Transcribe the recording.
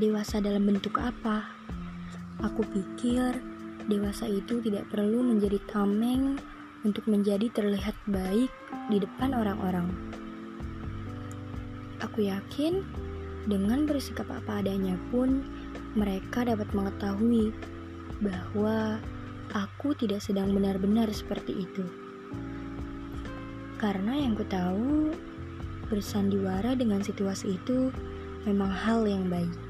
dewasa dalam bentuk apa. Aku pikir dewasa itu tidak perlu menjadi tameng untuk menjadi terlihat baik di depan orang-orang. Aku yakin dengan bersikap apa adanya pun mereka dapat mengetahui bahwa aku tidak sedang benar-benar seperti itu. Karena yang ku tahu, bersandiwara dengan situasi itu memang hal yang baik.